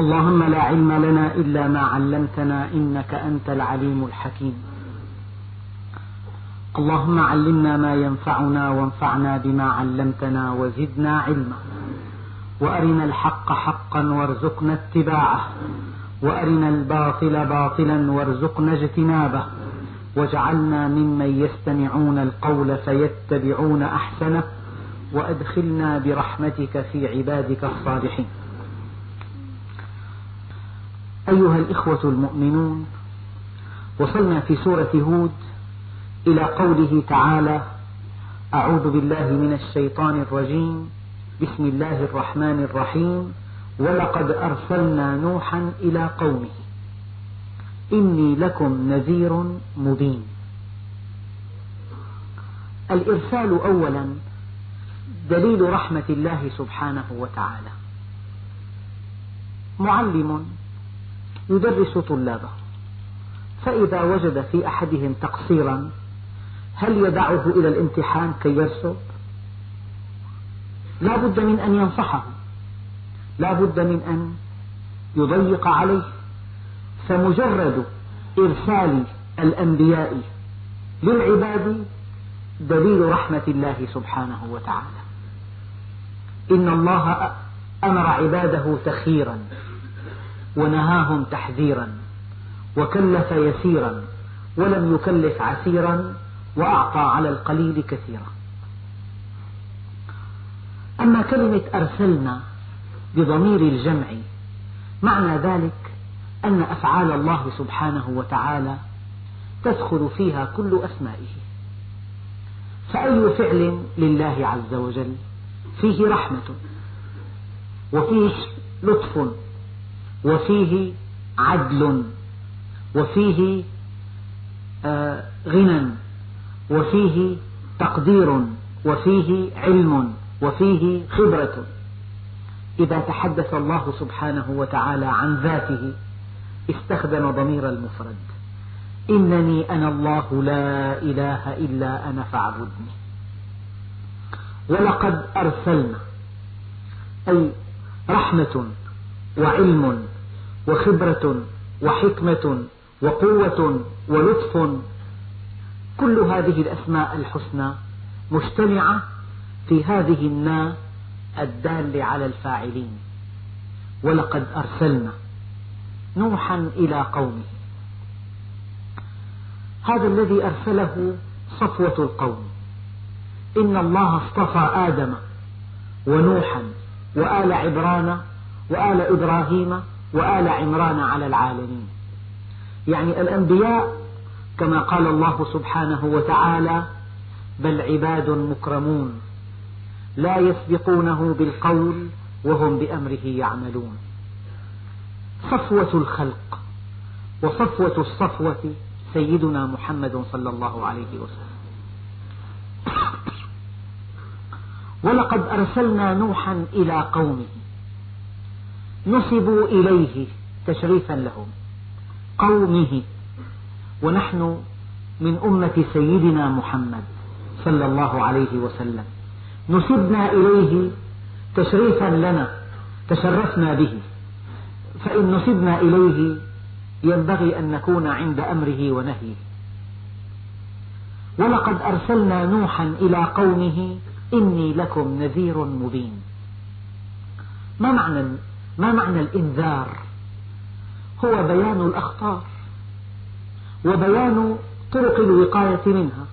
اللهم لا علم لنا إلا ما علمتنا إنك أنت العليم الحكيم. اللهم علمنا ما ينفعنا وانفعنا بما علمتنا وزدنا علما. وأرنا الحق حقا وارزقنا اتباعه. وأرنا الباطل باطلا وارزقنا اجتنابه. واجعلنا ممن يستمعون القول فيتبعون أحسنه. وأدخلنا برحمتك في عبادك الصالحين. أيها الإخوة المؤمنون وصلنا في سورة هود إلى قوله تعالى أعوذ بالله من الشيطان الرجيم بسم الله الرحمن الرحيم ولقد أرسلنا نوحا إلى قومه. إني لكم نذير مبين. الإرسال أولا دليل رحمة الله سبحانه وتعالى. معلم يدرس طلابه. فإذا وجد في أحدهم تقصيرا هل يدعه إلى الامتحان كي يرسب؟ لا بد من أن ينصحه. لا بد من أن يضيق عليه. فمجرد إرسال الأنبياء للعباد دليل رحمة الله سبحانه وتعالى. إن الله أمر عباده تخيرا. ونهاهم تحذيرا وكلف يسيرا ولم يكلف عسيرا وأعطى على القليل كثيرا. أما كلمة أرسلنا بضمير الجمع معنى ذلك أن أفعال الله سبحانه وتعالى تدخل فيها كل أسمائه. فأي فعل لله عز وجل فيه رحمة وفيه لطف وفيه عدل وفيه آه، غنى وفيه تقدير وفيه علم وفيه خبرة. إذا تحدث الله سبحانه وتعالى عن ذاته استخدم ضمير المفرد. إنني أنا الله لا إله إلا أنا فاعبدني. ولقد أرسلنا أي رحمة وعلم وخبرة وحكمة وقوة ولطف. كل هذه الأسماء الحسنى مجتمعة في هذه النا الدالة على الفاعلين. ولقد أرسلنا نوحا إلى قومه. هذا الذي أرسله صفوة القوم. إن الله اصطفى آدم ونوحا وآل عبران وآل إبراهيم وآل عمران على العالمين. يعني الأنبياء كما قال الله سبحانه وتعالى بل عباد مكرمون لا يسبقونه بالقول وهم بأمره يعملون. صفوة الخلق وصفوة الصفوة سيدنا محمد صلى الله عليه وسلم. ولقد أرسلنا نوحا إلى قومه. نسبوا إليه تشريفا لهم قومه ونحن من أمة سيدنا محمد صلى الله عليه وسلم. نسبنا إليه تشريفا لنا تشرفنا به. فإن نسبنا إليه ينبغي أن نكون عند أمره ونهيه. ولقد أرسلنا نوحا إلى قومه إني لكم نذير مبين. ما معنى ما معنى الإنذار؟ هو بيان الأخطار وبيان طرق الوقاية منها.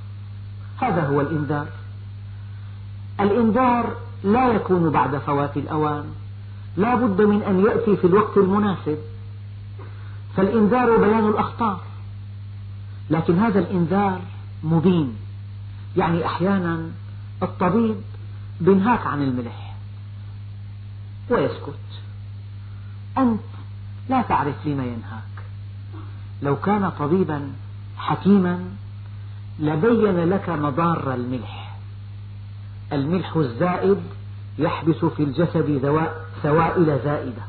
هذا هو الإنذار. الإنذار لا يكون بعد فوات الأوان. لا بد من أن يأتي في الوقت المناسب. فالإنذار بيان الأخطار. لكن هذا الإنذار مبين. يعني أحيانا الطبيب بينهاك عن الملح ويسكت. أنت لا تعرف لما ينهاك. لو كان طبيبا حكيما لبين لك مضار الملح. الملح الزائد يحبس في الجسد سوائل زائدة.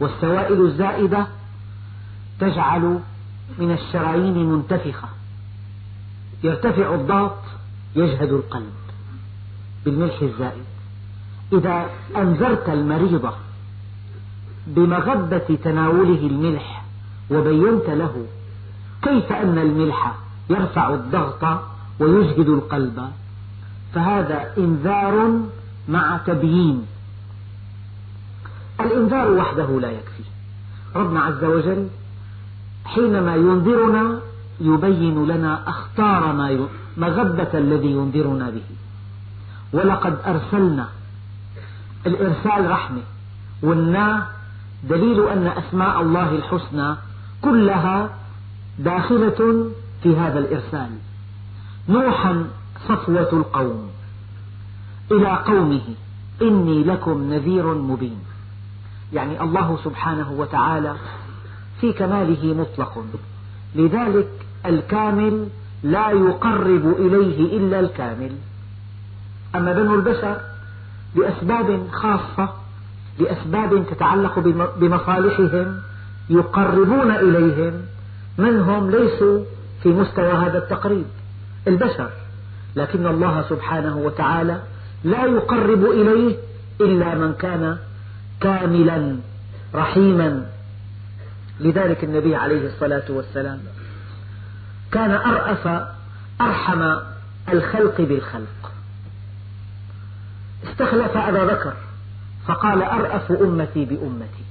والسوائل الزائدة تجعل من الشرايين منتفخة. يرتفع الضغط يجهد القلب بالملح الزائد. إذا أنذرت المريض بمغبة تناوله الملح وبينت له كيف أن الملح يرفع الضغط ويجهد القلب؟ فهذا إنذار مع تبيين. الإنذار وحده لا يكفي. ربنا عز وجل حينما ينذرنا يبين لنا أخطار ما مغبة الذي ينذرنا به. ولقد أرسلنا الإرسال رحمة والنا دليل أن أسماء الله الحسنى كلها داخلة في هذا الإرسال. نوحا صفوة القوم. إلى قومه إني لكم نذير مبين. يعني الله سبحانه وتعالى في كماله مطلق. لذلك الكامل لا يقرب إليه إلا الكامل. أما بنو البشر لأسباب خاصة لأسباب تتعلق بمصالحهم يقربون إليهم من هم؟ ليسوا في مستوى هذا التقريب. البشر. لكن الله سبحانه وتعالى لا يقرب إليه إلا من كان كاملا رحيما. لذلك النبي عليه الصلاة والسلام كان أرأف أرحم الخلق بالخلق. استخلف أبا بكر. فقال أرأف أمتي بأمتي.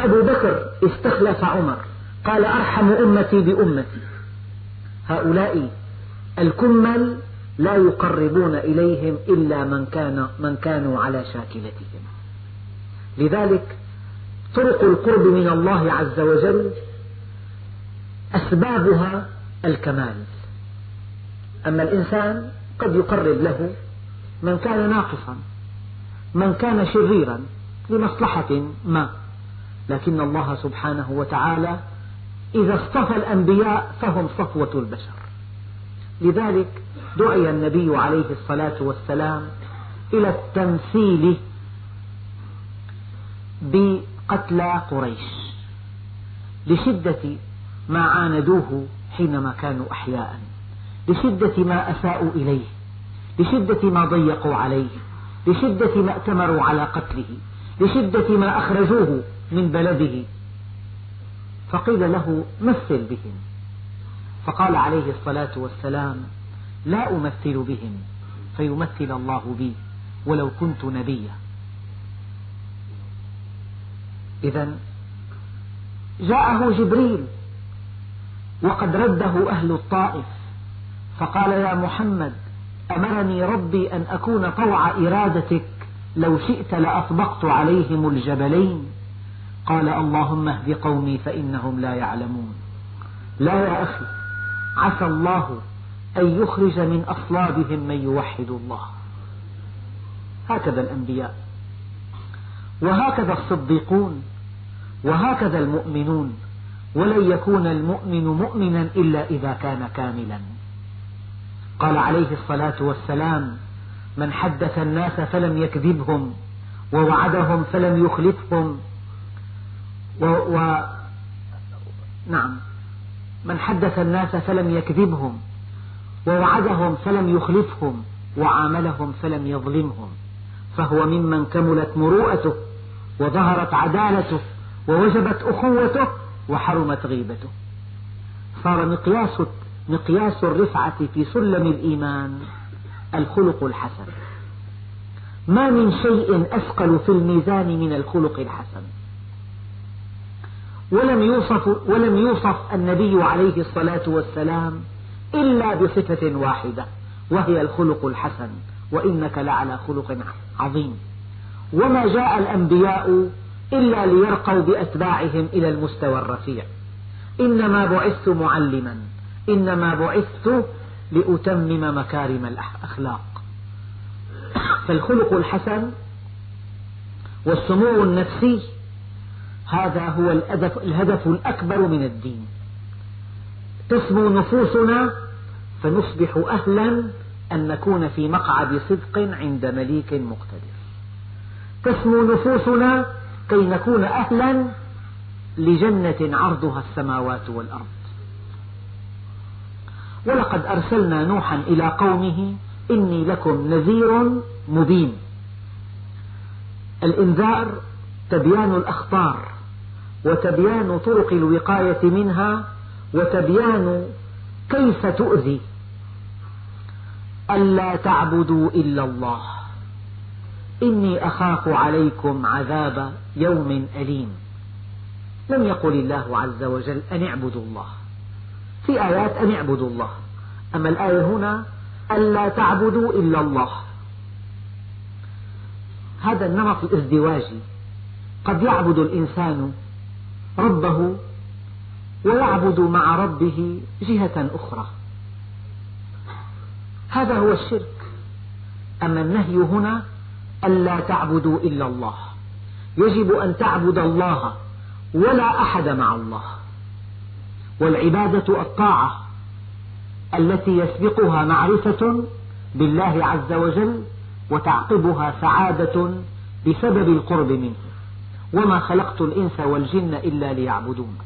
أبو بكر استخلف عمر قال أرحم أمتي بأمتي. هؤلاء الكمل لا يقربون إليهم إلا من, كان من كانوا على شاكلتهم. لذلك طرق القرب من الله عز وجل أسبابها الكمال. أما الإنسان قد يقرب له من كان ناقصا من كان شريرا لمصلحة ما. لكن الله سبحانه وتعالى إذا اصطفى الأنبياء فهم صفوة البشر. لذلك دعي النبي عليه الصلاة والسلام إلى التمثيل بقتلى قريش لشدة ما عاندوه حينما كانوا أحياء لشدة ما أساءوا إليه. لشدة ما ضيقوا عليه لشدة ما ائتمروا على قتله لشدة ما أخرجوه من بلده. فقيل له مثل بهم. فقال عليه الصلاة والسلام لا أمثل بهم فيمثل الله بي ولو كنت نبيا. إذا جاءه جبريل وقد رده أهل الطائف فقال يا محمد أمرني ربي أن أكون طوع إرادتك. لو شئت لأطبقت عليهم الجبلين. قال اللهم اهد قومي فإنهم لا يعلمون. لا يا أخي عسى الله أن يخرج من أصلابهم من يوحد الله. هكذا الأنبياء وهكذا الصديقون وهكذا المؤمنون. ولن يكون المؤمن مؤمنا إلا إذا كان كاملا. قال عليه الصلاة والسلام من حدث الناس فلم يكذبهم ووعدهم فلم يخلفهم. و... و... نعم. من حدث الناس فلم يكذبهم ووعدهم فلم يخلفهم وعاملهم فلم يظلمهم فهو ممن كملت مروءته وظهرت عدالته ووجبت أخوته وحرمت غيبته. صار مقياس مقياس الرفعة في سلم الإيمان الخلق الحسن. ما من شيء أثقل في الميزان من الخلق الحسن. ولم يوصف, ولم يوصف النبي عليه الصلاة والسلام إلا بصفة واحدة وهي الخلق الحسن وإنك لعلى خلق عظيم. وما جاء الأنبياء إلا ليرقوا بأتباعهم إلى المستوى الرفيع. إنما بعثت معلما. إنما بعثت لأتمم مكارم الأخلاق. فالخلق الحسن والسمو النفسي هذا هو الهدف الأكبر من الدين. تسمو نفوسنا فنصبح أهلا أن نكون في مقعد صدق عند مليك مقتدر. تسمو نفوسنا كي نكون أهلا لجنة عرضها السماوات والأرض. ولقد أرسلنا نوحا إلى قومه إني لكم نذير مبين. الإنذار تبيان الأخطار وتبيان طرق الوقاية منها وتبيان كيف تؤذي. ألا تعبدوا إلا الله. إني أخاف عليكم عذاب يوم أليم. لم يقل الله عز وجل أن اعبدوا الله. في آيات أن اعبدوا الله. أما الآية هنا ألا تعبدوا إلا الله. هذا النمط الازدواجي. قد يعبد الإنسان ربه ويعبد مع ربه جهة أخرى. هذا هو الشرك. أما النهي هنا ألا تعبدوا إلا الله. يجب أن تعبد الله ولا أحد مع الله. والعبادة الطاعة التي يسبقها معرفة بالله عز وجل وتعقبها سعادة بسبب القرب منه. وما خلقت الإنس والجن إلا ليعبدون.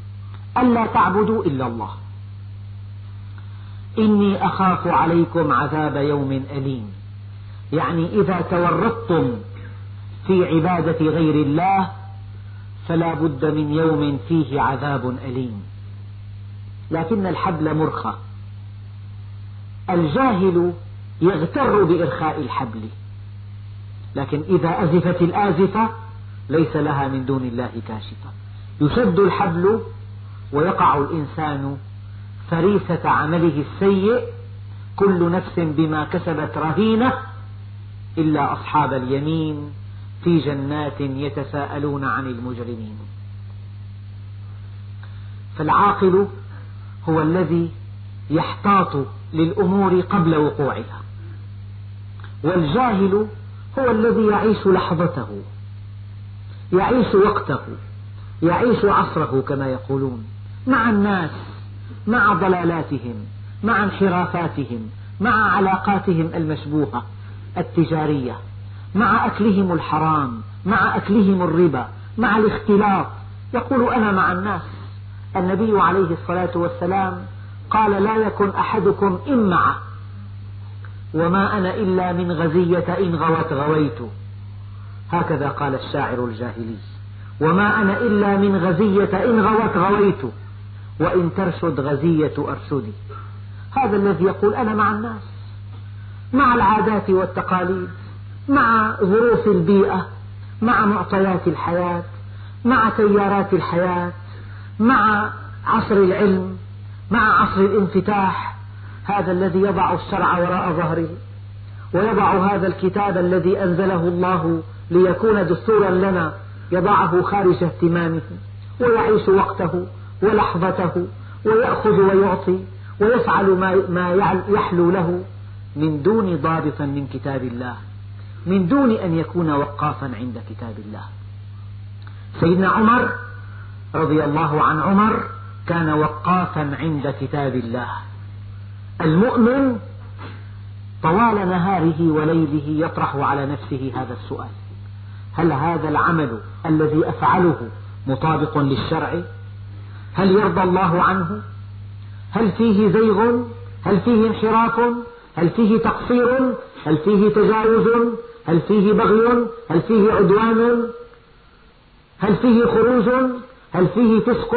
ألا تعبدوا إلا الله. إني أخاف عليكم عذاب يوم أليم. يعني إذا تورطتم في عبادة غير الله فلا بد من يوم فيه عذاب أليم. لكن الحبل مرخى. الجاهل يغتر بإرخاء الحبل. لكن إذا أزفت الآزفة ليس لها من دون الله كاشفة يشد الحبل ويقع الإنسان فريسة عمله السيء. كل نفس بما كسبت رهينة إلا أصحاب اليمين في جنات يتساءلون عن المجرمين. فالعاقل هو الذي يحتاط للأمور قبل وقوعها. والجاهل هو الذي يعيش لحظته يعيش وقته يعيش عصره كما يقولون مع الناس مع ضلالاتهم مع انحرافاتهم مع علاقاتهم المشبوهة التجارية مع أكلهم الحرام مع أكلهم الربا مع الاختلاط. يقول أنا مع الناس. النبي عليه الصلاة والسلام قال لا يكن أحدكم إمعة وما أنا إلا من غزية إن غوت غويت. هكذا قال الشاعر الجاهلي. وما أنا إلا من غزية إن غوت غويت. وإن ترشد غزية أرشدي. هذا الذي يقول أنا مع الناس مع العادات والتقاليد مع ظروف البيئة مع معطيات الحياة مع تيارات الحياة مع عصر العلم مع عصر الانفتاح هذا الذي يضع الشرع وراء ظهره. ويضع هذا الكتاب الذي أنزله الله ليكون دستورا لنا يضعه خارج اهتمامه ويعيش وقته ولحظته ويأخذ ويعطي ويفعل ما يحلو له. من دون ضابط من كتاب الله من دون أن يكون وقافا عند كتاب الله. سيدنا عمر رضي الله عن عمر كان وقافا عند كتاب الله. المؤمن طوال نهاره وليله يطرح على نفسه هذا السؤال. هل هذا العمل الذي أفعله مطابق للشرع؟ هل يرضى الله عنه؟ هل فيه زيغ؟ هل فيه انحراف؟ هل فيه تقصير؟ هل فيه تجاوز؟ هل فيه بغي؟ هل فيه عدوان؟ هل فيه خروج؟ هل فيه فسق؟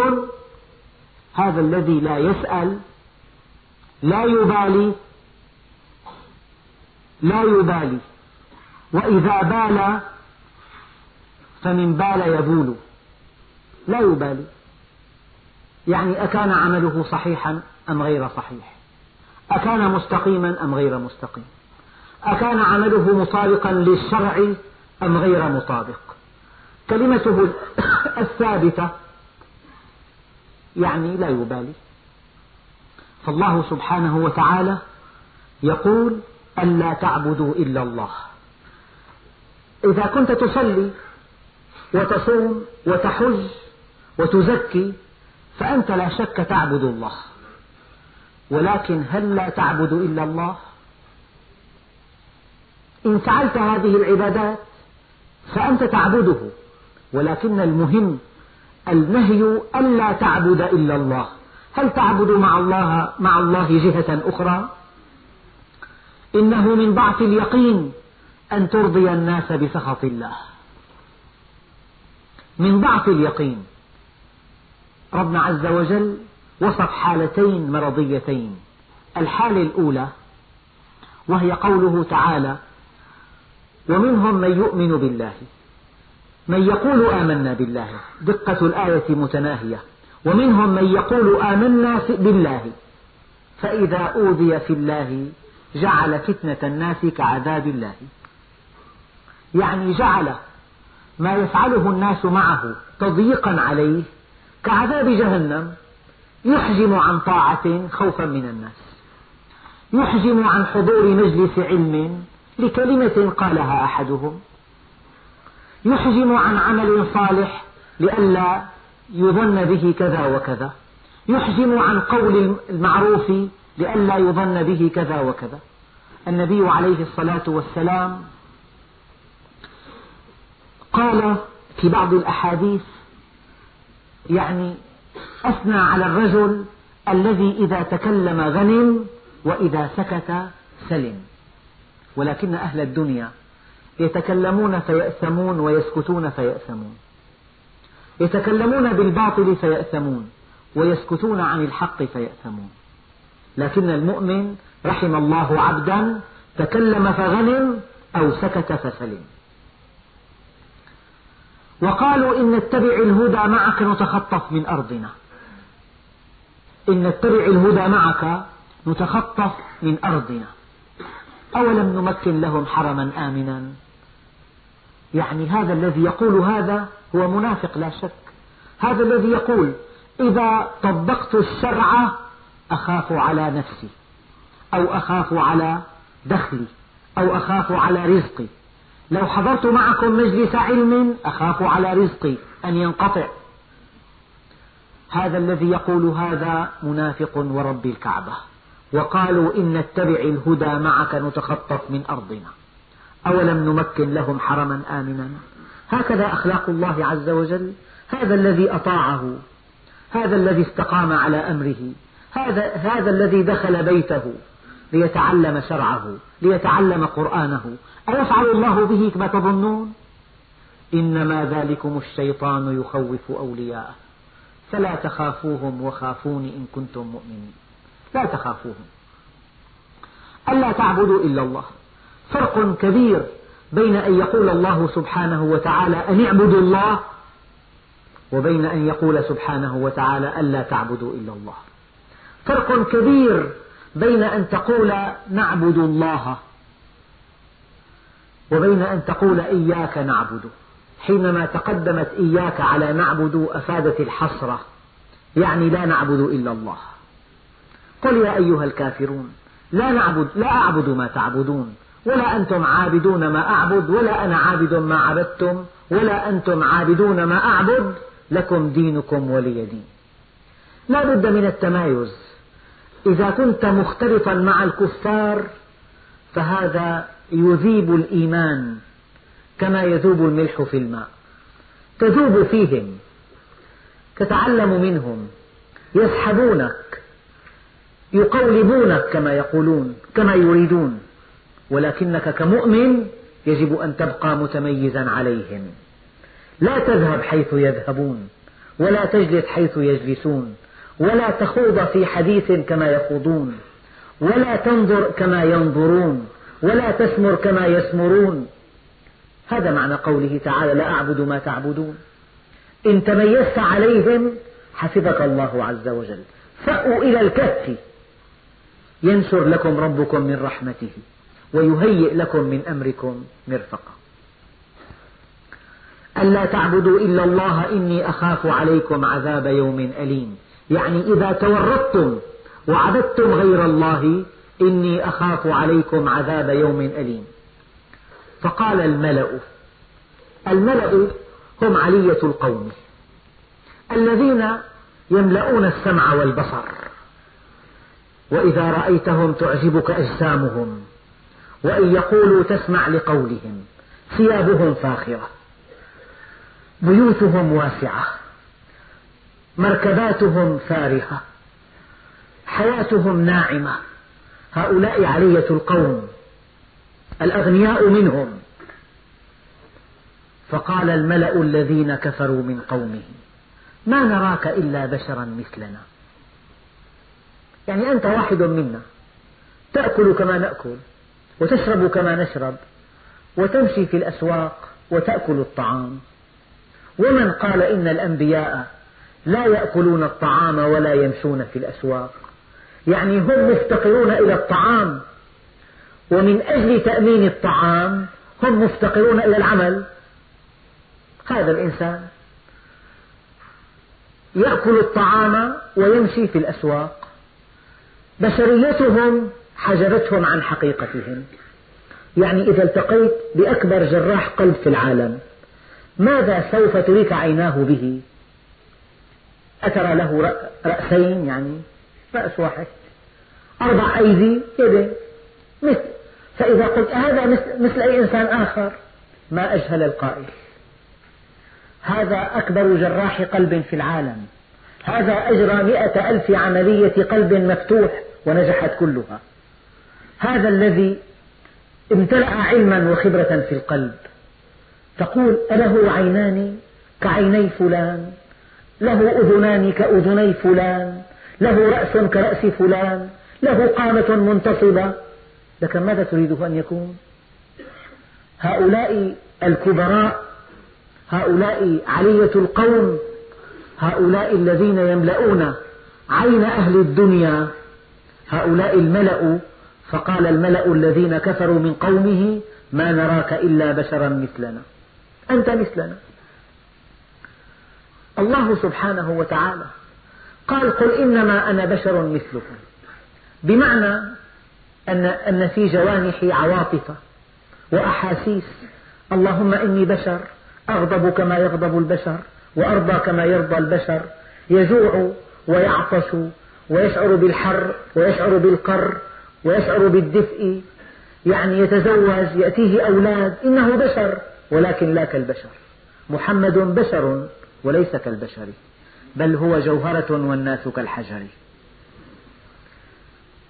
هذا الذي لا يسأل لا يبالي لا يبالي. وإذا بال فمن بال يبول. لا يبالي. يعني أكان عمله صحيحا أم غير صحيح؟ أكان مستقيما أم غير مستقيم؟ أكان عمله مطابقا للشرع أم غير مطابق؟ كلمته الثابتة يعني لا يبالي. فالله سبحانه وتعالى يقول ألا تعبدوا إلا الله. إذا كنت تصلي وتصوم وتحج وتزكي فأنت لا شك تعبد الله. ولكن هل لا تعبد إلا الله؟ إن فعلت هذه العبادات فأنت تعبده. ولكن المهم النهي ألا تعبد إلا الله. هل تعبد مع الله مع الله جهة أخرى؟ إنه من ضعف اليقين أن ترضي الناس بسخط الله. من ضعف اليقين. ربنا عز وجل وصف حالتين مرضيتين. الحالة الأولى وهي قوله تعالى ومنهم من يؤمن بالله. من يقول آمنا بالله دقة الآية متناهية. ومنهم من يقول آمنا بالله. فإذا أوذي في الله جعل فتنة الناس كعذاب الله. يعني جعل ما يفعله الناس معه تضييقا عليه كعذاب جهنم يحجم عن طاعة خوفا من الناس. يحجم عن حضور مجلس علم لكلمة قالها أحدهم. يحجم عن عمل صالح لئلا يظن به كذا وكذا. يحجم عن قول المعروف لئلا يظن به كذا وكذا. النبي عليه الصلاة والسلام قال في بعض الأحاديث يعني أثنى على الرجل الذي إذا تكلم غنم وإذا سكت سلم. ولكن أهل الدنيا يتكلمون فيأثمون ويسكتون فيأثمون. يتكلمون بالباطل فيأثمون ويسكتون عن الحق فيأثمون. لكن المؤمن رحم الله عبدا تكلم فغنم أو سكت فسلم. وقالوا إن نتبع الهدى معك نتخطف من أرضنا. إن نتبع الهدى معك نتخطف من أرضنا. أولم نمكن لهم حرما آمنا؟ يعني هذا الذي يقول هذا هو منافق لا شك. هذا الذي يقول إذا طبقت الشرع أخاف على نفسي أو أخاف على دخلي أو أخاف على رزقي. لو حضرت معكم مجلس علم أخاف على رزقي أن ينقطع. هذا الذي يقول هذا منافق ورب الكعبة. وقالوا إن نتبع الهدى معك نتخطف من أرضنا. أولم نمكن لهم حرما آمنا؟ هكذا أخلاق الله عز وجل. هذا الذي أطاعه. هذا الذي استقام على أمره. هذا, هذا الذي دخل بيته ليتعلم شرعه ليتعلم قرآنه. أيفعل الله به ما تظنون؟ إنما ذلكم الشيطان يخوف أولياءه. فلا تخافوهم وخافون إن كنتم مؤمنين. لا تخافوهم. ألا تعبدوا إلا الله. فرق كبير بين أن يقول الله سبحانه وتعالى أن اعبدوا الله وبين أن يقول سبحانه وتعالى ألا تعبدوا إلا الله. فرق كبير بين أن تقول نعبد الله وبين أن تقول إياك نعبد. حينما تقدمت إياك على نعبد أفادت الحسرة يعني لا نعبد إلا الله. قل يا أيها الكافرون لا نعبد لا أعبد ما تعبدون. ولا أنتم عابدون ما أعبد ولا أنا عابد ما عبدتم ولا أنتم عابدون ما أعبد لكم دينكم ولي دين. لا بد من التمايز. إذا كنت مختلطا مع الكفار فهذا يذيب الإيمان كما يذوب الملح في الماء. تذوب فيهم تتعلم منهم يسحبونك يقولبونك كما يقولون كما يريدون. ولكنك كمؤمن يجب أن تبقى متميزا عليهم. لا تذهب حيث يذهبون ولا تجلس حيث يجلسون ولا تخوض في حديث كما يخوضون ولا تنظر كما ينظرون ولا تسمر كما يسمرون. هذا معنى قوله تعالى لا أعبد ما تعبدون. إن تميزت عليهم حفظك الله عز وجل. فأوا إلى الكهف ينشر لكم ربكم من رحمته. ويهيئ لكم من أمركم مرفقا. ألا تعبدوا إلا الله إني أخاف عليكم عذاب يوم أليم. يعني إذا تورطتم وعبدتم غير الله إني أخاف عليكم عذاب يوم أليم. فقال الملأ الملأ هم علية القوم الذين يملؤون السمع والبصر وإذا رأيتهم تعجبك أجسامهم. وإن يقولوا تسمع لقولهم. ثيابهم فاخرة. بيوتهم واسعة. مركباتهم فارهة. حياتهم ناعمة. هؤلاء علية القوم. الأغنياء منهم. فقال الملأ الذين كفروا من قومه ما نراك إلا بشرا مثلنا. يعني أنت واحد منا. تأكل كما نأكل. وتشرب كما نشرب وتمشي في الأسواق وتأكل الطعام. ومن قال إن الأنبياء لا يأكلون الطعام ولا يمشون في الأسواق. يعني هم مفتقرون إلى الطعام ومن أجل تأمين الطعام هم مفتقرون إلى العمل. هذا الإنسان يأكل الطعام ويمشي في الأسواق. بشريتهم حجبتهم عن حقيقتهم. يعني إذا التقيت بأكبر جراح قلب في العالم ماذا سوف تريك عيناه به؟ أترى له رأسين يعني رأس واحد أربع أيدي يدين مثل. فإذا قلت هذا مثل أي إنسان آخر ما أجهل القائل. هذا أكبر جراح قلب في العالم. هذا أجرى مئة ألف عملية قلب مفتوح ونجحت كلها. هذا الذي امتلأ علما وخبرة في القلب. تقول أله عينان كعيني فلان له أذنان كأذني فلان له رأس كرأس فلان له قامة منتصبة. لكن ماذا تريده أن يكون؟ هؤلاء الكبراء هؤلاء علية القوم هؤلاء الذين يملؤون عين أهل الدنيا هؤلاء الملأ فقال الملأ الذين كفروا من قومه ما نراك إلا بشرا مثلنا. أنت مثلنا. الله سبحانه وتعالى قال قل إنما أنا بشر مثلكم. بمعنى أن, أن في جوانحي عواطف وأحاسيس. اللهم إني بشر أغضب كما يغضب البشر وأرضى كما يرضى البشر. يجوع ويعطش ويشعر بالحر ويشعر بالقر. ويشعر بالدفء يعني يتزوج يأتيه أولاد إنه بشر ولكن لا كالبشر. محمد بشر وليس كالبشر بل هو جوهرة والناس كالحجر.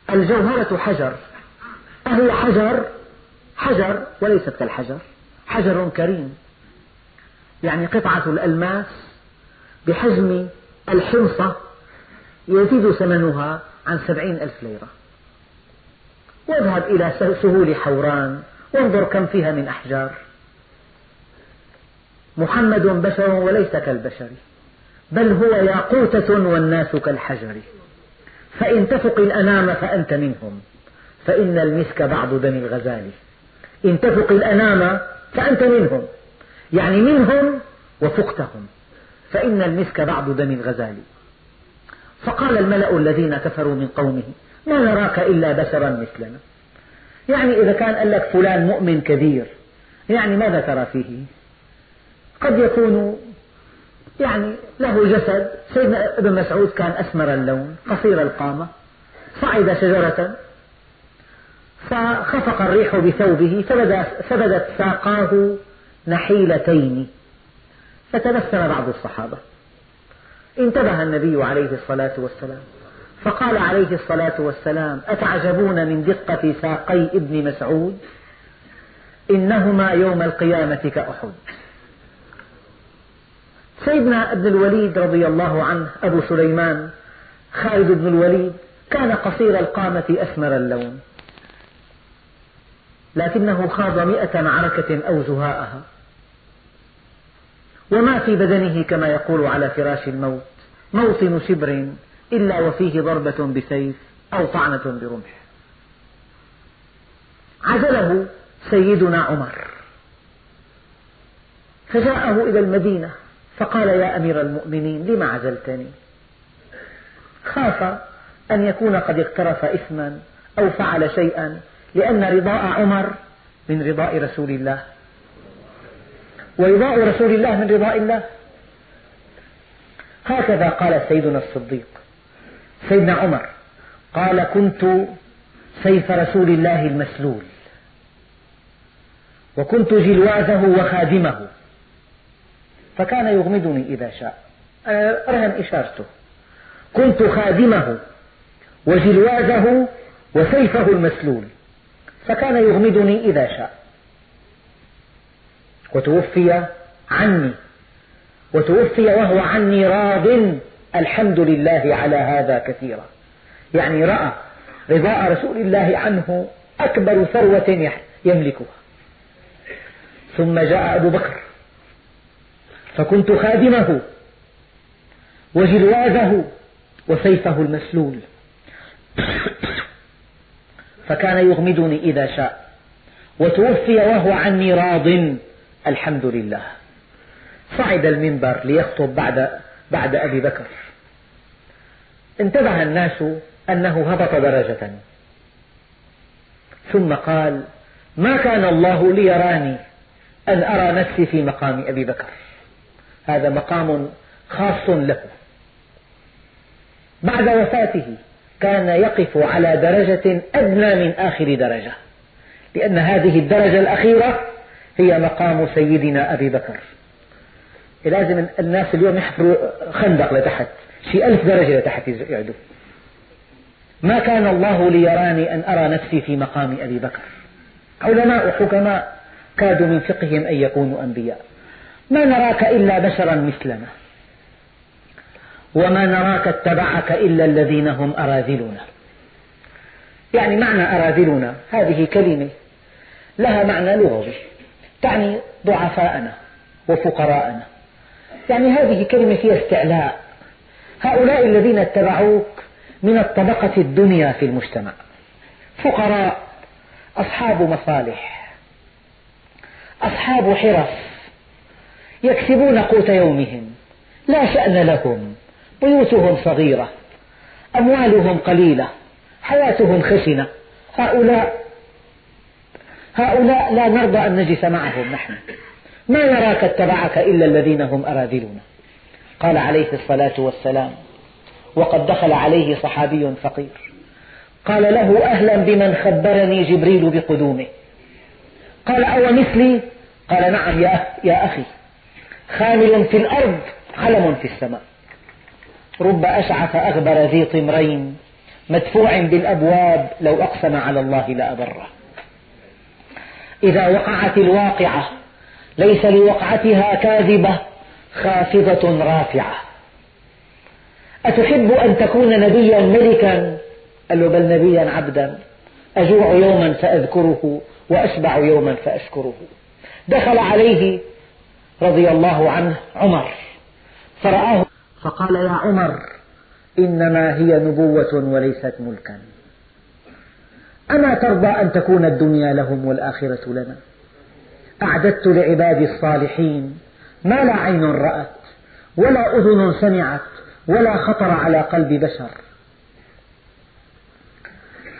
الجوهرة حجر. أهي حجر حجر وليست كالحجر. حجر كريم. يعني قطعة الألماس بحجم الحمصة يزيد ثمنها عن سبعين ألف ليرة. واذهب إلى سهول حوران وانظر كم فيها من أحجار. محمد بشر وليس كالبشر بل هو ياقوتة والناس كالحجر. فإن تفق الأنام فأنت منهم فإن المسك بعض دم الغزال. إن تفق الأنام فأنت منهم يعني منهم وفقتهم فإن المسك بعض دم الغزال. فقال الملأ الذين كفروا من قومه ما نراك إلا بشرا مثلنا. يعني إذا كان قال لك فلان مؤمن كبير يعني ماذا ترى فيه. قد يكون يعني له جسد سيدنا ابن مسعود كان أسمر اللون قصير القامة صعد شجرة فخفق الريح بثوبه فبدت ساقاه نحيلتين. فتبسم بعض الصحابة. انتبه النبي عليه الصلاة والسلام. فقال عليه الصلاة والسلام أتعجبون من دقة ساقي ابن مسعود؟ إنهما يوم القيامة كأحد. سيدنا ابن الوليد رضي الله عنه أبو سليمان خالد بن الوليد كان قصير القامة أسمر اللون. لكنه خاض مئة معركة أو زهاءها. وما في بدنه كما يقول على فراش الموت موطن شبر إلا وفيه ضربة بسيف أو طعنة برمح. عزله سيدنا عمر. فجاءه إلى المدينة فقال يا أمير المؤمنين لم عزلتني؟ خاف أن يكون قد اقترف إثما أو فعل شيئا لأن رضاء عمر من رضاء رسول الله. ورضاء رسول الله من رضاء الله. هكذا قال سيدنا الصديق. سيدنا عمر قال كنت سيف رسول الله المسلول وكنت جلوازه وخادمه فكان يغمضني إذا شاء. أنا أرهن إشارته. كنت خادمه وجلوازه وسيفه المسلول فكان يغمضني إذا شاء. وتوفي عني. وتوفي وهو عني راض. الحمد لله على هذا كثيرا. يعني رأى رضاء رسول الله عنه أكبر ثروة يملكها. ثم جاء أبو بكر. فكنت خادمه وجلواذه وسيفه المسلول. فكان يغمدني إذا شاء وتوفي وهو عني راض. الحمد لله. صعد المنبر ليخطب بعد بعد أبي بكر. انتبه الناس أنه هبط درجة. ثم قال ما كان الله ليراني أن أرى نفسي في مقام أبي بكر. هذا مقام خاص له. بعد وفاته كان يقف على درجة أدنى من آخر درجة لأن هذه الدرجة الأخيرة هي مقام سيدنا أبي بكر. لازم الناس اليوم يحفروا خندق لتحت. شيء ألف درجة لتحت يعدوا ما كان الله ليراني أن أرى نفسي في مقام أبي بكر. علماء حكماء كادوا من فقههم أن يكونوا أنبياء. ما نراك إلا بشرا مثلنا. وما نراك اتبعك إلا الذين هم أراذلنا يعني معنى أراذلنا هذه كلمة لها معنى لغوي. تعني ضعفاءنا وفقراءنا. يعني هذه كلمة فيها استعلاء. هؤلاء الذين اتبعوك من الطبقة الدنيا في المجتمع. فقراء أصحاب مصالح أصحاب حرف يكسبون قوت يومهم. لا شأن لهم. بيوتهم صغيرة أموالهم قليلة حياتهم خشنة. هؤلاء هؤلاء لا نرضى أن نجلس معهم نحن. ما نراك اتبعك إلا الذين هم أراذلنا قال عليه الصلاة والسلام وقد دخل عليه صحابي فقير. قال له أهلا بمن خبرني جبريل بقدومه. قال أو مثلي قال نعم يا, يا أخي. خامل في الأرض علم في السماء. رب أشعث أغبر ذي طمرين مدفوع بالأبواب لو أقسم على الله لأبره. إذا وقعت الواقعة ليس لوقعتها كاذبة خافضة رافعة. أتحب أن تكون نبيا ملكا؟ قال له بل نبيا عبدا. أجوع يوما فأذكره وأشبع يوما فأشكره. دخل عليه رضي الله عنه عمر فرآه فقال يا عمر إنما هي نبوة وليست ملكا. أما ترضى أن تكون الدنيا لهم والآخرة لنا؟ أعددت لعبادي الصالحين ما لا عين رأت ولا أذن سمعت ولا خطر على قلب بشر.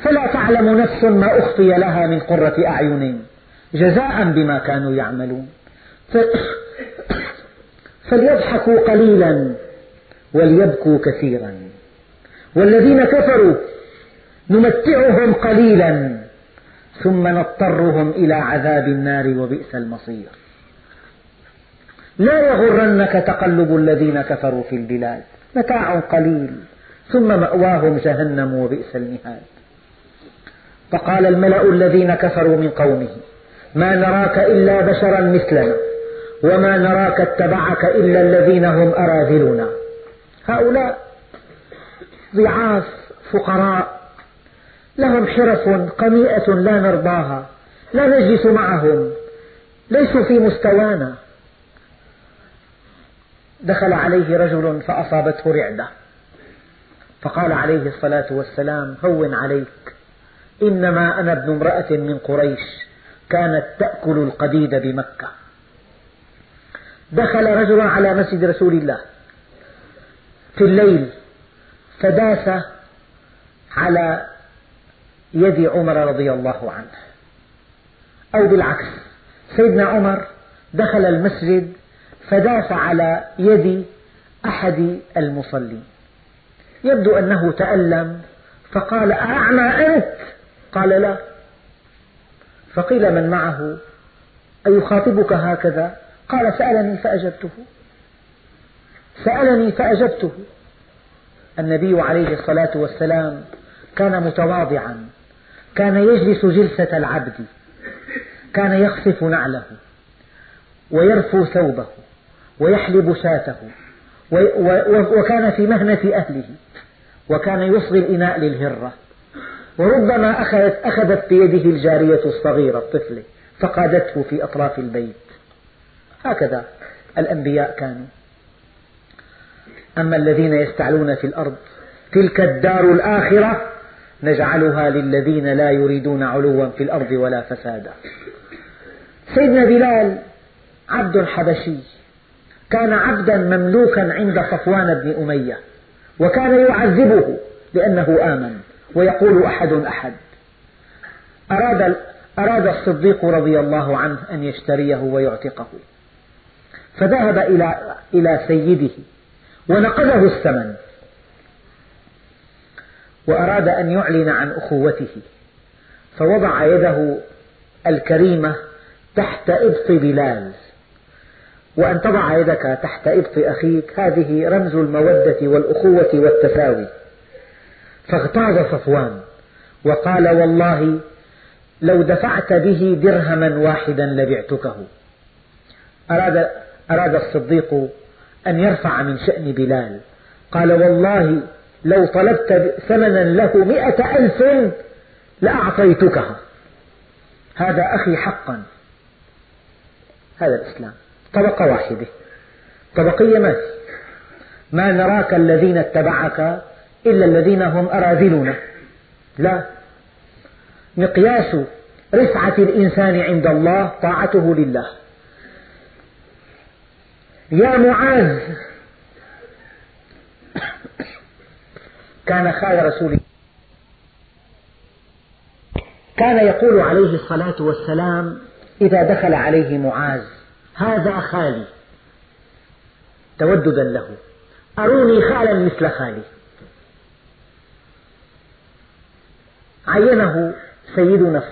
فلا تعلم نفس ما أخفي لها من قرة أعين جزاء بما كانوا يعملون. فليضحكوا قليلا وليبكوا كثيرا. والذين كفروا نمتعهم قليلا ثم نضطرهم إلى عذاب النار وبئس المصير. لا يغرنك تقلب الذين كفروا في البلاد متاع قليل ثم مأواهم جهنم وبئس المهاد. فقال الملأ الذين كفروا من قومه ما نراك إلا بشرا مثلنا وما نراك اتبعك إلا الذين هم أراذلنا. هؤلاء ضعاف فقراء لهم حرف قميئة لا نرضاها لا نجلس معهم ليسوا في مستوانا. دخل عليه رجل فأصابته رعدة. فقال عليه الصلاة والسلام هون عليك. إنما أنا ابن امرأة من قريش كانت تأكل القديد بمكة. دخل رجل على مسجد رسول الله. في الليل فداس على يد عمر رضي الله عنه. أو بالعكس سيدنا عمر دخل المسجد فداس على يد أحد المصلين. يبدو أنه تألم فقال أعمى أنت؟ قال لا. فقيل من معه؟ أيخاطبك هكذا؟ قال سألني فأجبته. سألني فأجبته. النبي عليه الصلاة والسلام كان متواضعا. كان يجلس جلسة العبد كان يخصف نعله ويرفو ثوبه ويحلب شاته وكان في مهنة أهله وكان يصغي الإناء للهرة. وربما أخذت, أخذت بيده الجارية الصغيرة الطفلة فقادته في أطراف البيت. هكذا الأنبياء كانوا. أما الذين يستعلون في الأرض تلك الدار الآخرة نجعلها للذين لا يريدون علوا في الأرض ولا فسادا. سيدنا بلال عبد حبشي كان عبدا مملوكا عند صفوان بن أمية وكان يعذبه لأنه آمن ويقول أحد أحد. أراد, أراد الصديق رضي الله عنه أن يشتريه ويعتقه. فذهب إلى, إلى سيده ونقذه الثمن. وأراد أن يعلن عن أخوته فوضع يده الكريمة تحت إبط بلال. وأن تضع يدك تحت إبط أخيك هذه رمز المودة والأخوة والتساوي. فاغتاظ صفوان وقال والله لو دفعت به درهما واحدا لبعتكه. أراد, أراد الصديق أن يرفع من شأن بلال. قال والله لو طلبت ثمنا له مئة ألف لأعطيتكها. هذا أخي حقا. هذا الإسلام. طبقة واحدة. طبقية ما في ما نراك الذين اتبعك إلا الذين هم أراذلنا لا. مقياس رفعة الإنسان عند الله طاعته لله. يا معاذ. كان خال رسول كان يقول عليه الصلاة والسلام إذا دخل عليه معاذ هذا خالي توددا له. أروني خالا مثل خالي. عينه سيدنا,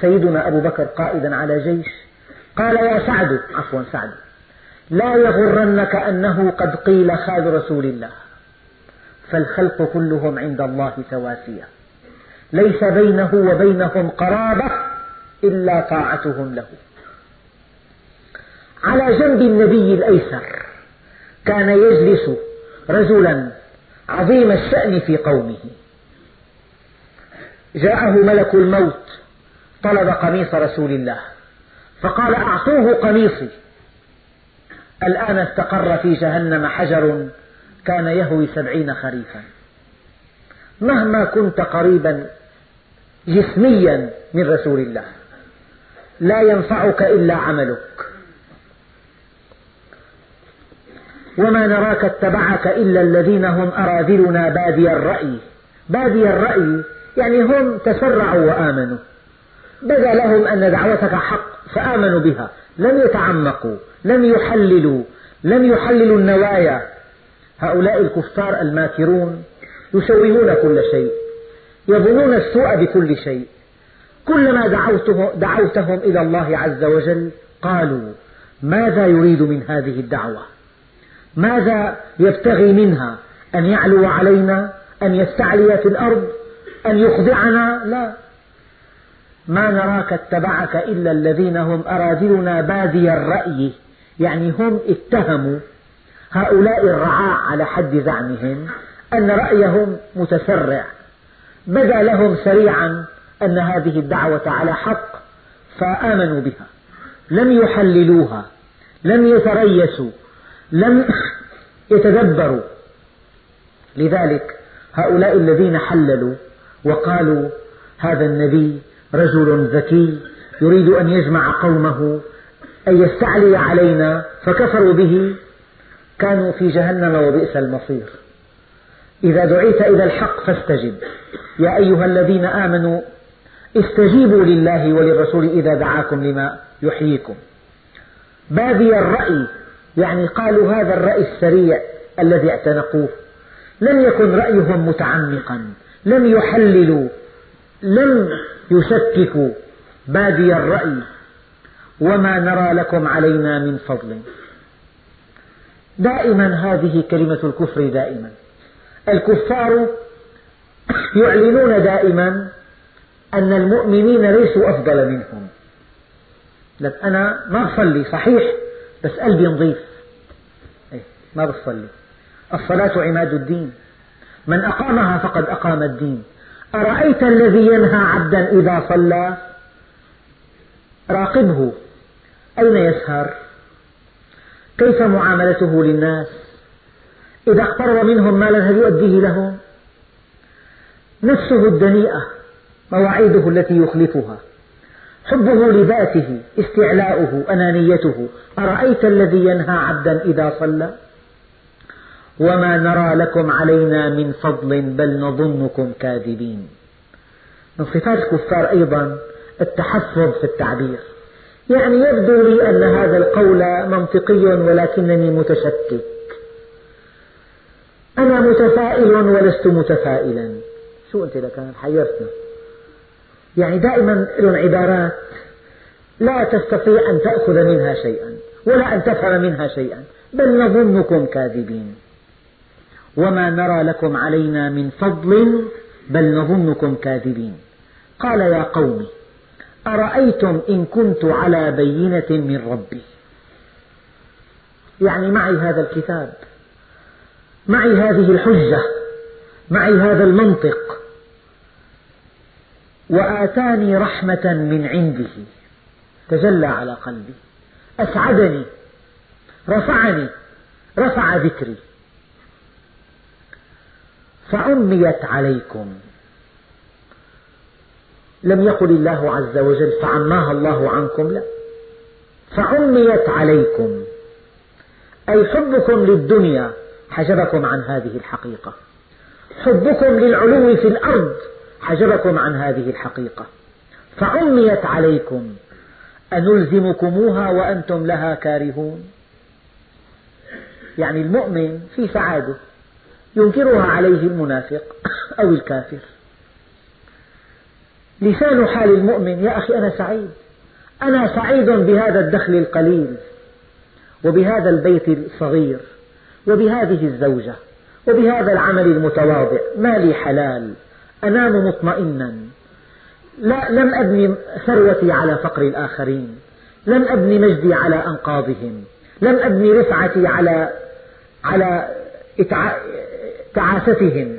سيدنا أبو بكر قائدا على جيش قال يا سعد عفوا سعد لا يغرنك أنه قد قيل خال رسول الله. فالخلق كلهم عند الله سواسية ليس بينه وبينهم قرابة إلا طاعتهم له. على جنب النبي الأيسر كان يجلس رجلا عظيم الشأن في قومه. جاءه ملك الموت طلب قميص رسول الله فقال أعطوه قميصي. الآن استقر في جهنم حجر كان يهوي سبعين خريفا. مهما كنت قريبا جسميا من رسول الله لا ينفعك إلا عملك. وما نراك اتبعك إلا الذين هم أراذلنا بادي الرأي. بادي الرأي يعني هم تسرعوا وآمنوا. بدا لهم أن دعوتك حق فآمنوا بها. لم يتعمقوا لم يحللوا لم يحللوا النوايا. هؤلاء الكفار الماكرون يشوهون كل شيء يظنون السوء بكل شيء. كلما دعوتهم إلى الله عز وجل قالوا ماذا يريد من هذه الدعوة؟ ماذا يبتغي منها؟ أن يعلو علينا؟ أن يستعلي في الأرض؟ أن يخضعنا؟ لا. ما نراك اتبعك إلا الذين هم أراذلنا بادي الرأي يعني هم اتهموا هؤلاء الرعاع على حد زعمهم أن رأيهم متسرع. بدا لهم سريعا أن هذه الدعوة على حق فآمنوا بها. لم يحللوها لم يتريسوا لم يتدبروا. لذلك هؤلاء الذين حللوا وقالوا هذا النبي رجل ذكي يريد أن يجمع قومه أن يستعلي علينا فكفروا به كانوا في جهنم وبئس المصير. إذا دعيت إلى الحق فاستجب. يا أيها الذين آمنوا استجيبوا لله وللرسول إذا دعاكم لما يحييكم. بادي الرأي يعني قالوا هذا الرأي السريع الذي اعتنقوه. لم يكن رأيهم متعمقا لم يحللوا لم يشككوا. بادي الرأي وما نرى لكم علينا من فضل. دائما هذه كلمة الكفر دائما. الكفار يعلنون دائما أن المؤمنين ليسوا أفضل منهم. لك أنا ما أصلي صحيح بس قلبي نظيف. إيه، ما بصلي. الصلاة عماد الدين. من أقامها فقد أقام الدين. أرأيت الذي ينهى عبدا إذا صلى؟ راقبه. أين يسهر؟ كيف معاملته للناس؟ إذا اقترض منهم مالا هل يؤديه لهم؟ نفسه الدنيئة مواعيده التي يخلفها. حبه لذاته استعلاؤه أنانيته. أرأيت الذي ينهى عبدا إذا صلى؟ وما نرى لكم علينا من فضل بل نظنكم كاذبين. من صفات الكفار أيضا التحفظ في التعبير. يعني يبدو لي أن هذا القول منطقي ولكنني متشكك أنا متفائل ولست متفائلا. شو أنت لك حيرتنا؟ يعني دائما لهم عبارات لا تستطيع أن تأخذ منها شيئا ولا أن تفهم منها شيئا بل نظنكم كاذبين. وما نرى لكم علينا من فضل بل نظنكم كاذبين. قال يا قوم أرأيتم إن كنت على بينة من ربي؟ يعني معي هذا الكتاب معي هذه الحجة معي هذا المنطق وآتاني رحمة من عنده تجلى على قلبي أسعدني رفعني رفع ذكري فعميت عليكم. لم يقل الله عز وجل فعماها الله عنكم لا. فعميت عليكم. أي حبكم للدنيا حجبكم عن هذه الحقيقة. حبكم للعلو في الأرض حجبكم عن هذه الحقيقة. فعميت عليكم. أنلزمكموها وأنتم لها كارهون. يعني المؤمن في سعادة ينكرها عليه المنافق أو الكافر. لسان حال المؤمن يا أخي أنا سعيد. أنا سعيد بهذا الدخل القليل وبهذا البيت الصغير وبهذه الزوجة وبهذا العمل المتواضع. ما لي حلال. أنام مطمئنا. لا لم أبني ثروتي على فقر الآخرين. لم أبني مجدي على أنقاضهم. لم أبني رفعتي على على تعاستهم.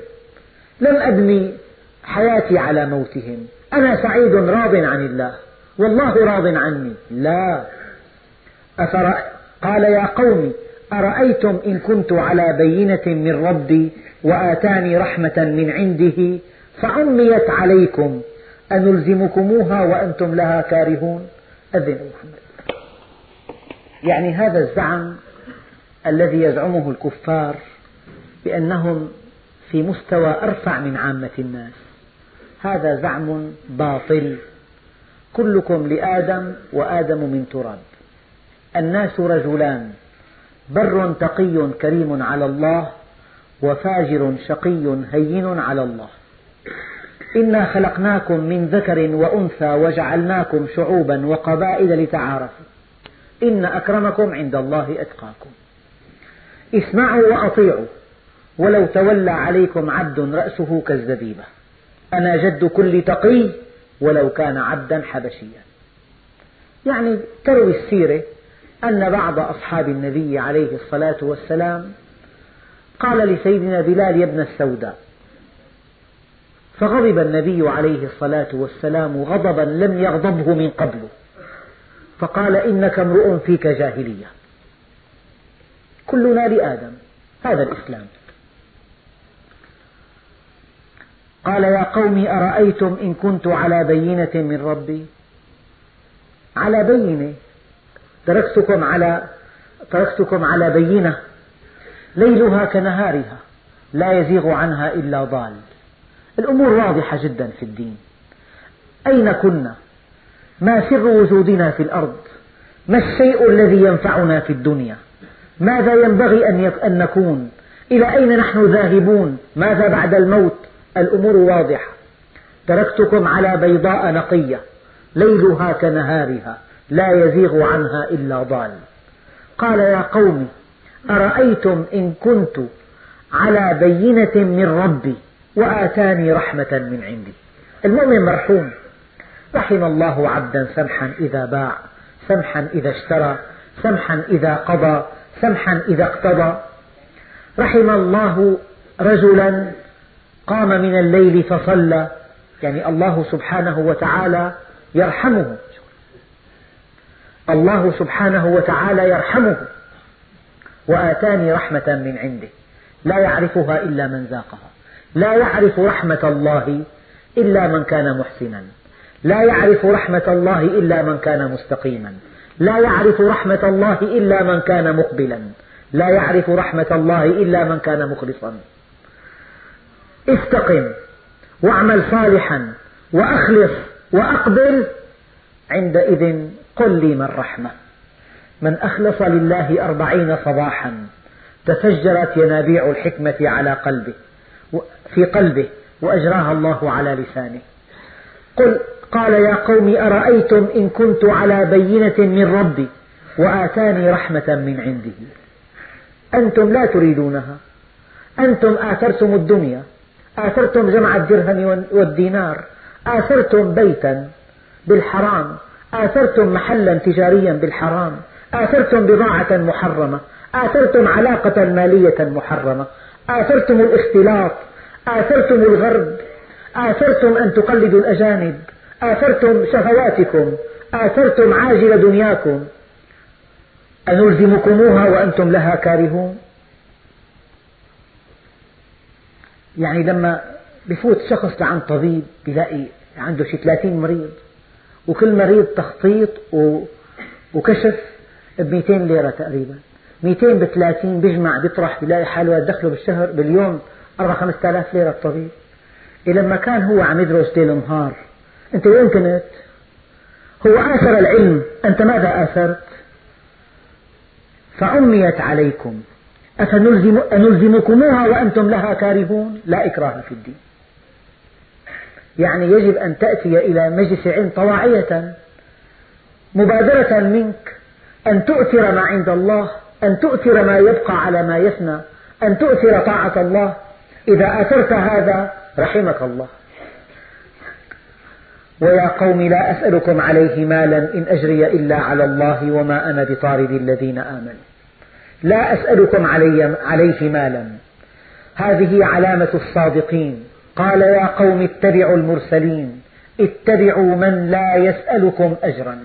لم أبني حياتي على موتهم. أنا سعيد راض عن الله والله راض عني. لا. أفرأ قال يا قوم أرأيتم إن كنت على بينة من ربي وآتاني رحمة من عنده فعميت عليكم أنلزمكموها وأنتم لها كارهون؟ أذن محمد. يعني هذا الزعم الذي يزعمه الكفار بأنهم في مستوى أرفع من عامة الناس. هذا زعم باطل. كلكم لآدم وآدم من تراب. الناس رجلان. بر تقي كريم على الله وفاجر شقي هين على الله. إنا خلقناكم من ذكر وأنثى وجعلناكم شعوبا وقبائل لتعارفوا. إن أكرمكم عند الله أتقاكم. اسمعوا وأطيعوا. ولو تولى عليكم عبد رأسه كالزبيبة. أنا جد كل تقي ولو كان عبدا حبشيا. يعني تروي السيرة أن بعض أصحاب النبي عليه الصلاة والسلام قال لسيدنا بلال يا ابن السوداء فغضب النبي عليه الصلاة والسلام غضبا لم يغضبه من قبل فقال إنك امرؤ فيك جاهلية. كلنا لآدم هذا الإسلام. قال يا قوم أرأيتم إن كنت على بينة من ربي؟ على بينة. تركتكم على تركتكم على بينة. ليلها كنهارها. لا يزيغ عنها إلا ضال. الأمور واضحة جدا في الدين. أين كنا؟ ما سر وجودنا في الأرض؟ ما الشيء الذي ينفعنا في الدنيا؟ ماذا ينبغي أن نكون؟ إلى أين نحن ذاهبون؟ ماذا بعد الموت؟ الأمور واضحة. تركتكم على بيضاء نقية ليلها كنهارها لا يزيغ عنها إلا ضال. قال يا قوم أرأيتم إن كنت على بينة من ربي وآتاني رحمة من عندي؟ المؤمن مرحوم. رحم الله عبدا سمحا إذا باع سمحا إذا اشترى سمحا إذا قضى سمحا إذا اقتضى. رحم الله رجلا قام من الليل فصلى. يعني الله سبحانه وتعالى يرحمه. الله سبحانه وتعالى يرحمه. وآتاني رحمة من عنده. لا يعرفها إلا من ذاقها. لا يعرف رحمة الله إلا من كان محسنا. لا يعرف رحمة الله إلا من كان مستقيما. لا يعرف رحمة الله إلا من كان مقبلا. لا يعرف رحمة الله إلا من كان مخلصا. استقم واعمل صالحا وأخلص وأقبل عندئذ قل لي من رحمة. من أخلص لله أربعين صباحا تفجرت ينابيع الحكمة على قلبه في قلبه وأجراها الله على لسانه. قل قال يا قوم أرأيتم إن كنت على بينة من ربي وآتاني رحمة من عنده؟ أنتم لا تريدونها. أنتم آثرتم الدنيا. آثرتم جمع الدرهم والدينار آثرتم بيتا بالحرام آثرتم محلا تجاريا بالحرام آثرتم بضاعة محرمة آثرتم علاقة مالية محرمة آثرتم الاختلاط آثرتم الغرب آثرتم أن تقلدوا الأجانب آثرتم شهواتكم آثرتم عاجل دنياكم. أنلزمكموها وأنتم لها كارهون. يعني لما بفوت شخص لعند طبيب بيلاقي عنده شي 30 مريض وكل مريض تخطيط وكشف ب 200 ليرة تقريبا 200 ب 30 بيجمع بيطرح بيلاقي حاله دخله بالشهر باليوم 4 5000 ليرة الطبيب إيه لما كان هو عم يدرس ليل نهار أنت وين كنت؟ هو آثر العلم أنت ماذا آثرت؟ فعميت عليكم أفنلزم أنلزمكموها وأنتم لها كارهون؟ لا إكراه في الدين. يعني يجب أن تأتي إلى مجلس علم طواعية مبادرة منك أن تؤثر ما عند الله أن تؤثر ما يبقى على ما يفنى أن تؤثر طاعة الله. إذا آثرت هذا رحمك الله. ويا قوم لا أسألكم عليه مالا إن أجري إلا على الله وما أنا بطارد الذين آمنوا. لا أسألكم علي عليه مالا. هذه علامة الصادقين. قال يا قوم اتبعوا المرسلين. اتبعوا من لا يسألكم أجرا.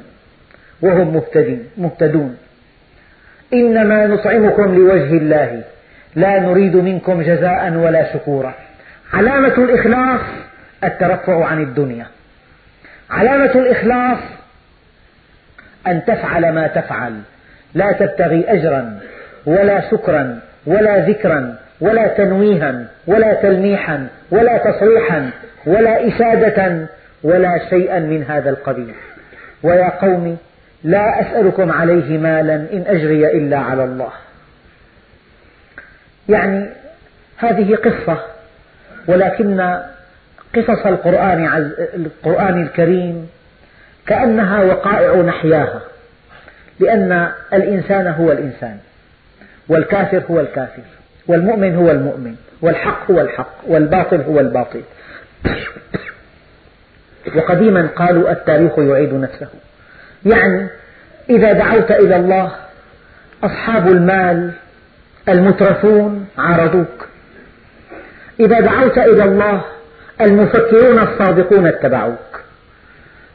وهم مهتدون. إنما نطعمكم لوجه الله. لا نريد منكم جزاء ولا شكورا. علامة الإخلاص الترفع عن الدنيا. علامة الإخلاص أن تفعل ما تفعل. لا تبتغي أجرا. ولا شكرا ولا ذكرا ولا تنويها ولا تلميحا ولا تصريحا ولا إشادة ولا شيئا من هذا القبيل. ويا قوم لا أسألكم عليه مالا إن أجري إلا على الله. يعني هذه قصة ولكن قصص القرآن, القرآن الكريم كأنها وقائع نحياها لأن الإنسان هو الإنسان. والكافر هو الكافر والمؤمن هو المؤمن والحق هو الحق والباطل هو الباطل. وقديما قالوا التاريخ يعيد نفسه. يعني إذا دعوت إلى الله أصحاب المال المترفون عارضوك. إذا دعوت إلى الله المفكرون الصادقون اتبعوك.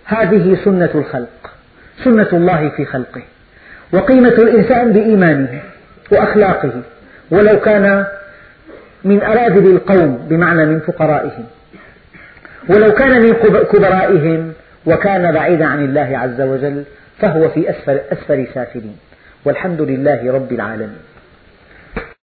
هذه سنة الخلق سنة الله في خلقه. وقيمة الإنسان بإيمانه. وأخلاقه ولو كان من أراذل القوم بمعنى من فقرائهم. ولو كان من كبرائهم وكان بعيدا عن الله عز وجل فهو في أسفل, أسفل سافلين. والحمد لله رب العالمين.